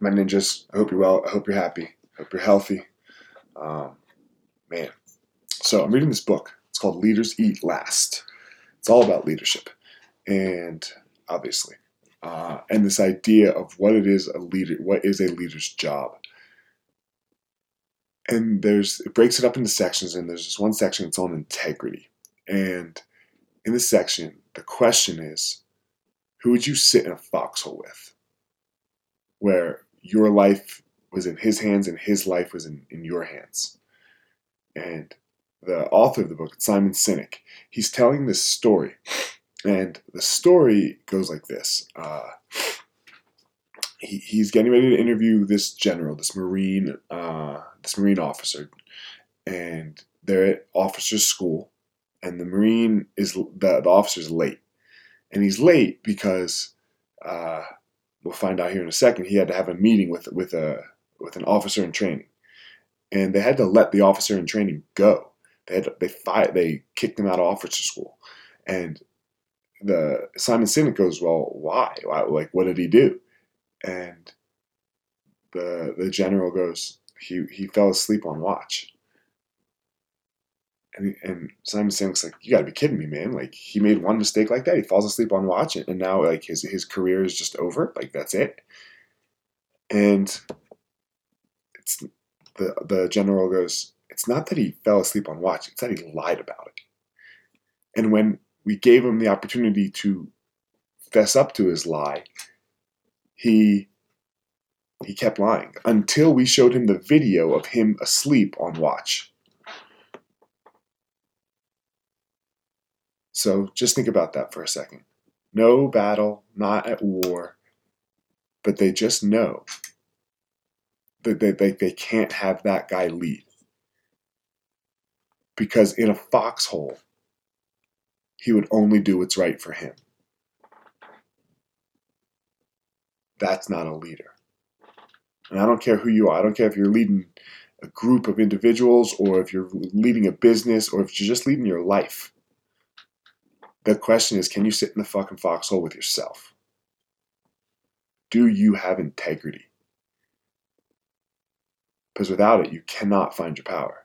my ninjas. I hope you're well. I hope you're happy. I hope you're healthy. Um, man. So I'm reading this book. It's called Leaders Eat Last. It's all about leadership. And obviously, uh, and this idea of what it is a leader, what is a leader's job. And there's, it breaks it up into sections, and there's this one section that's on integrity. And in this section, the question is, who would you sit in a foxhole with? Where your life was in his hands and his life was in, in your hands. And the author of the book, Simon Sinek, he's telling this story. And the story goes like this. Uh, he, he's getting ready to interview this general, this Marine, uh, this Marine officer. And they're at officer's school. And the Marine is, the, the officer's late. And he's late because, uh, we'll find out here in a second, he had to have a meeting with, with a, with an officer in training, and they had to let the officer in training go. They had to, they fired, they kicked him out of officer school, and the Simon Sinek goes, well, why? why? Like, what did he do? And the the general goes, he he fell asleep on watch. And, and Simon Sinek's like, you got to be kidding me, man! Like he made one mistake like that, he falls asleep on watch, and now like his his career is just over. Like that's it. And it's the the general goes, it's not that he fell asleep on watch, it's that he lied about it. And when we gave him the opportunity to fess up to his lie, he he kept lying until we showed him the video of him asleep on watch. So just think about that for a second. No battle, not at war, but they just know that they, they, they can't have that guy lead. Because in a foxhole, he would only do what's right for him. That's not a leader. And I don't care who you are. I don't care if you're leading a group of individuals or if you're leading a business or if you're just leading your life. The question is can you sit in the fucking foxhole with yourself? Do you have integrity? because without it, you cannot find your power.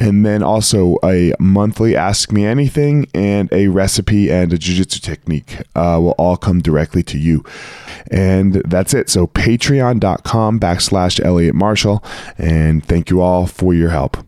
and then also a monthly Ask Me Anything and a recipe and a jiu-jitsu technique uh, will all come directly to you. And that's it. So patreon.com backslash Elliot Marshall. And thank you all for your help.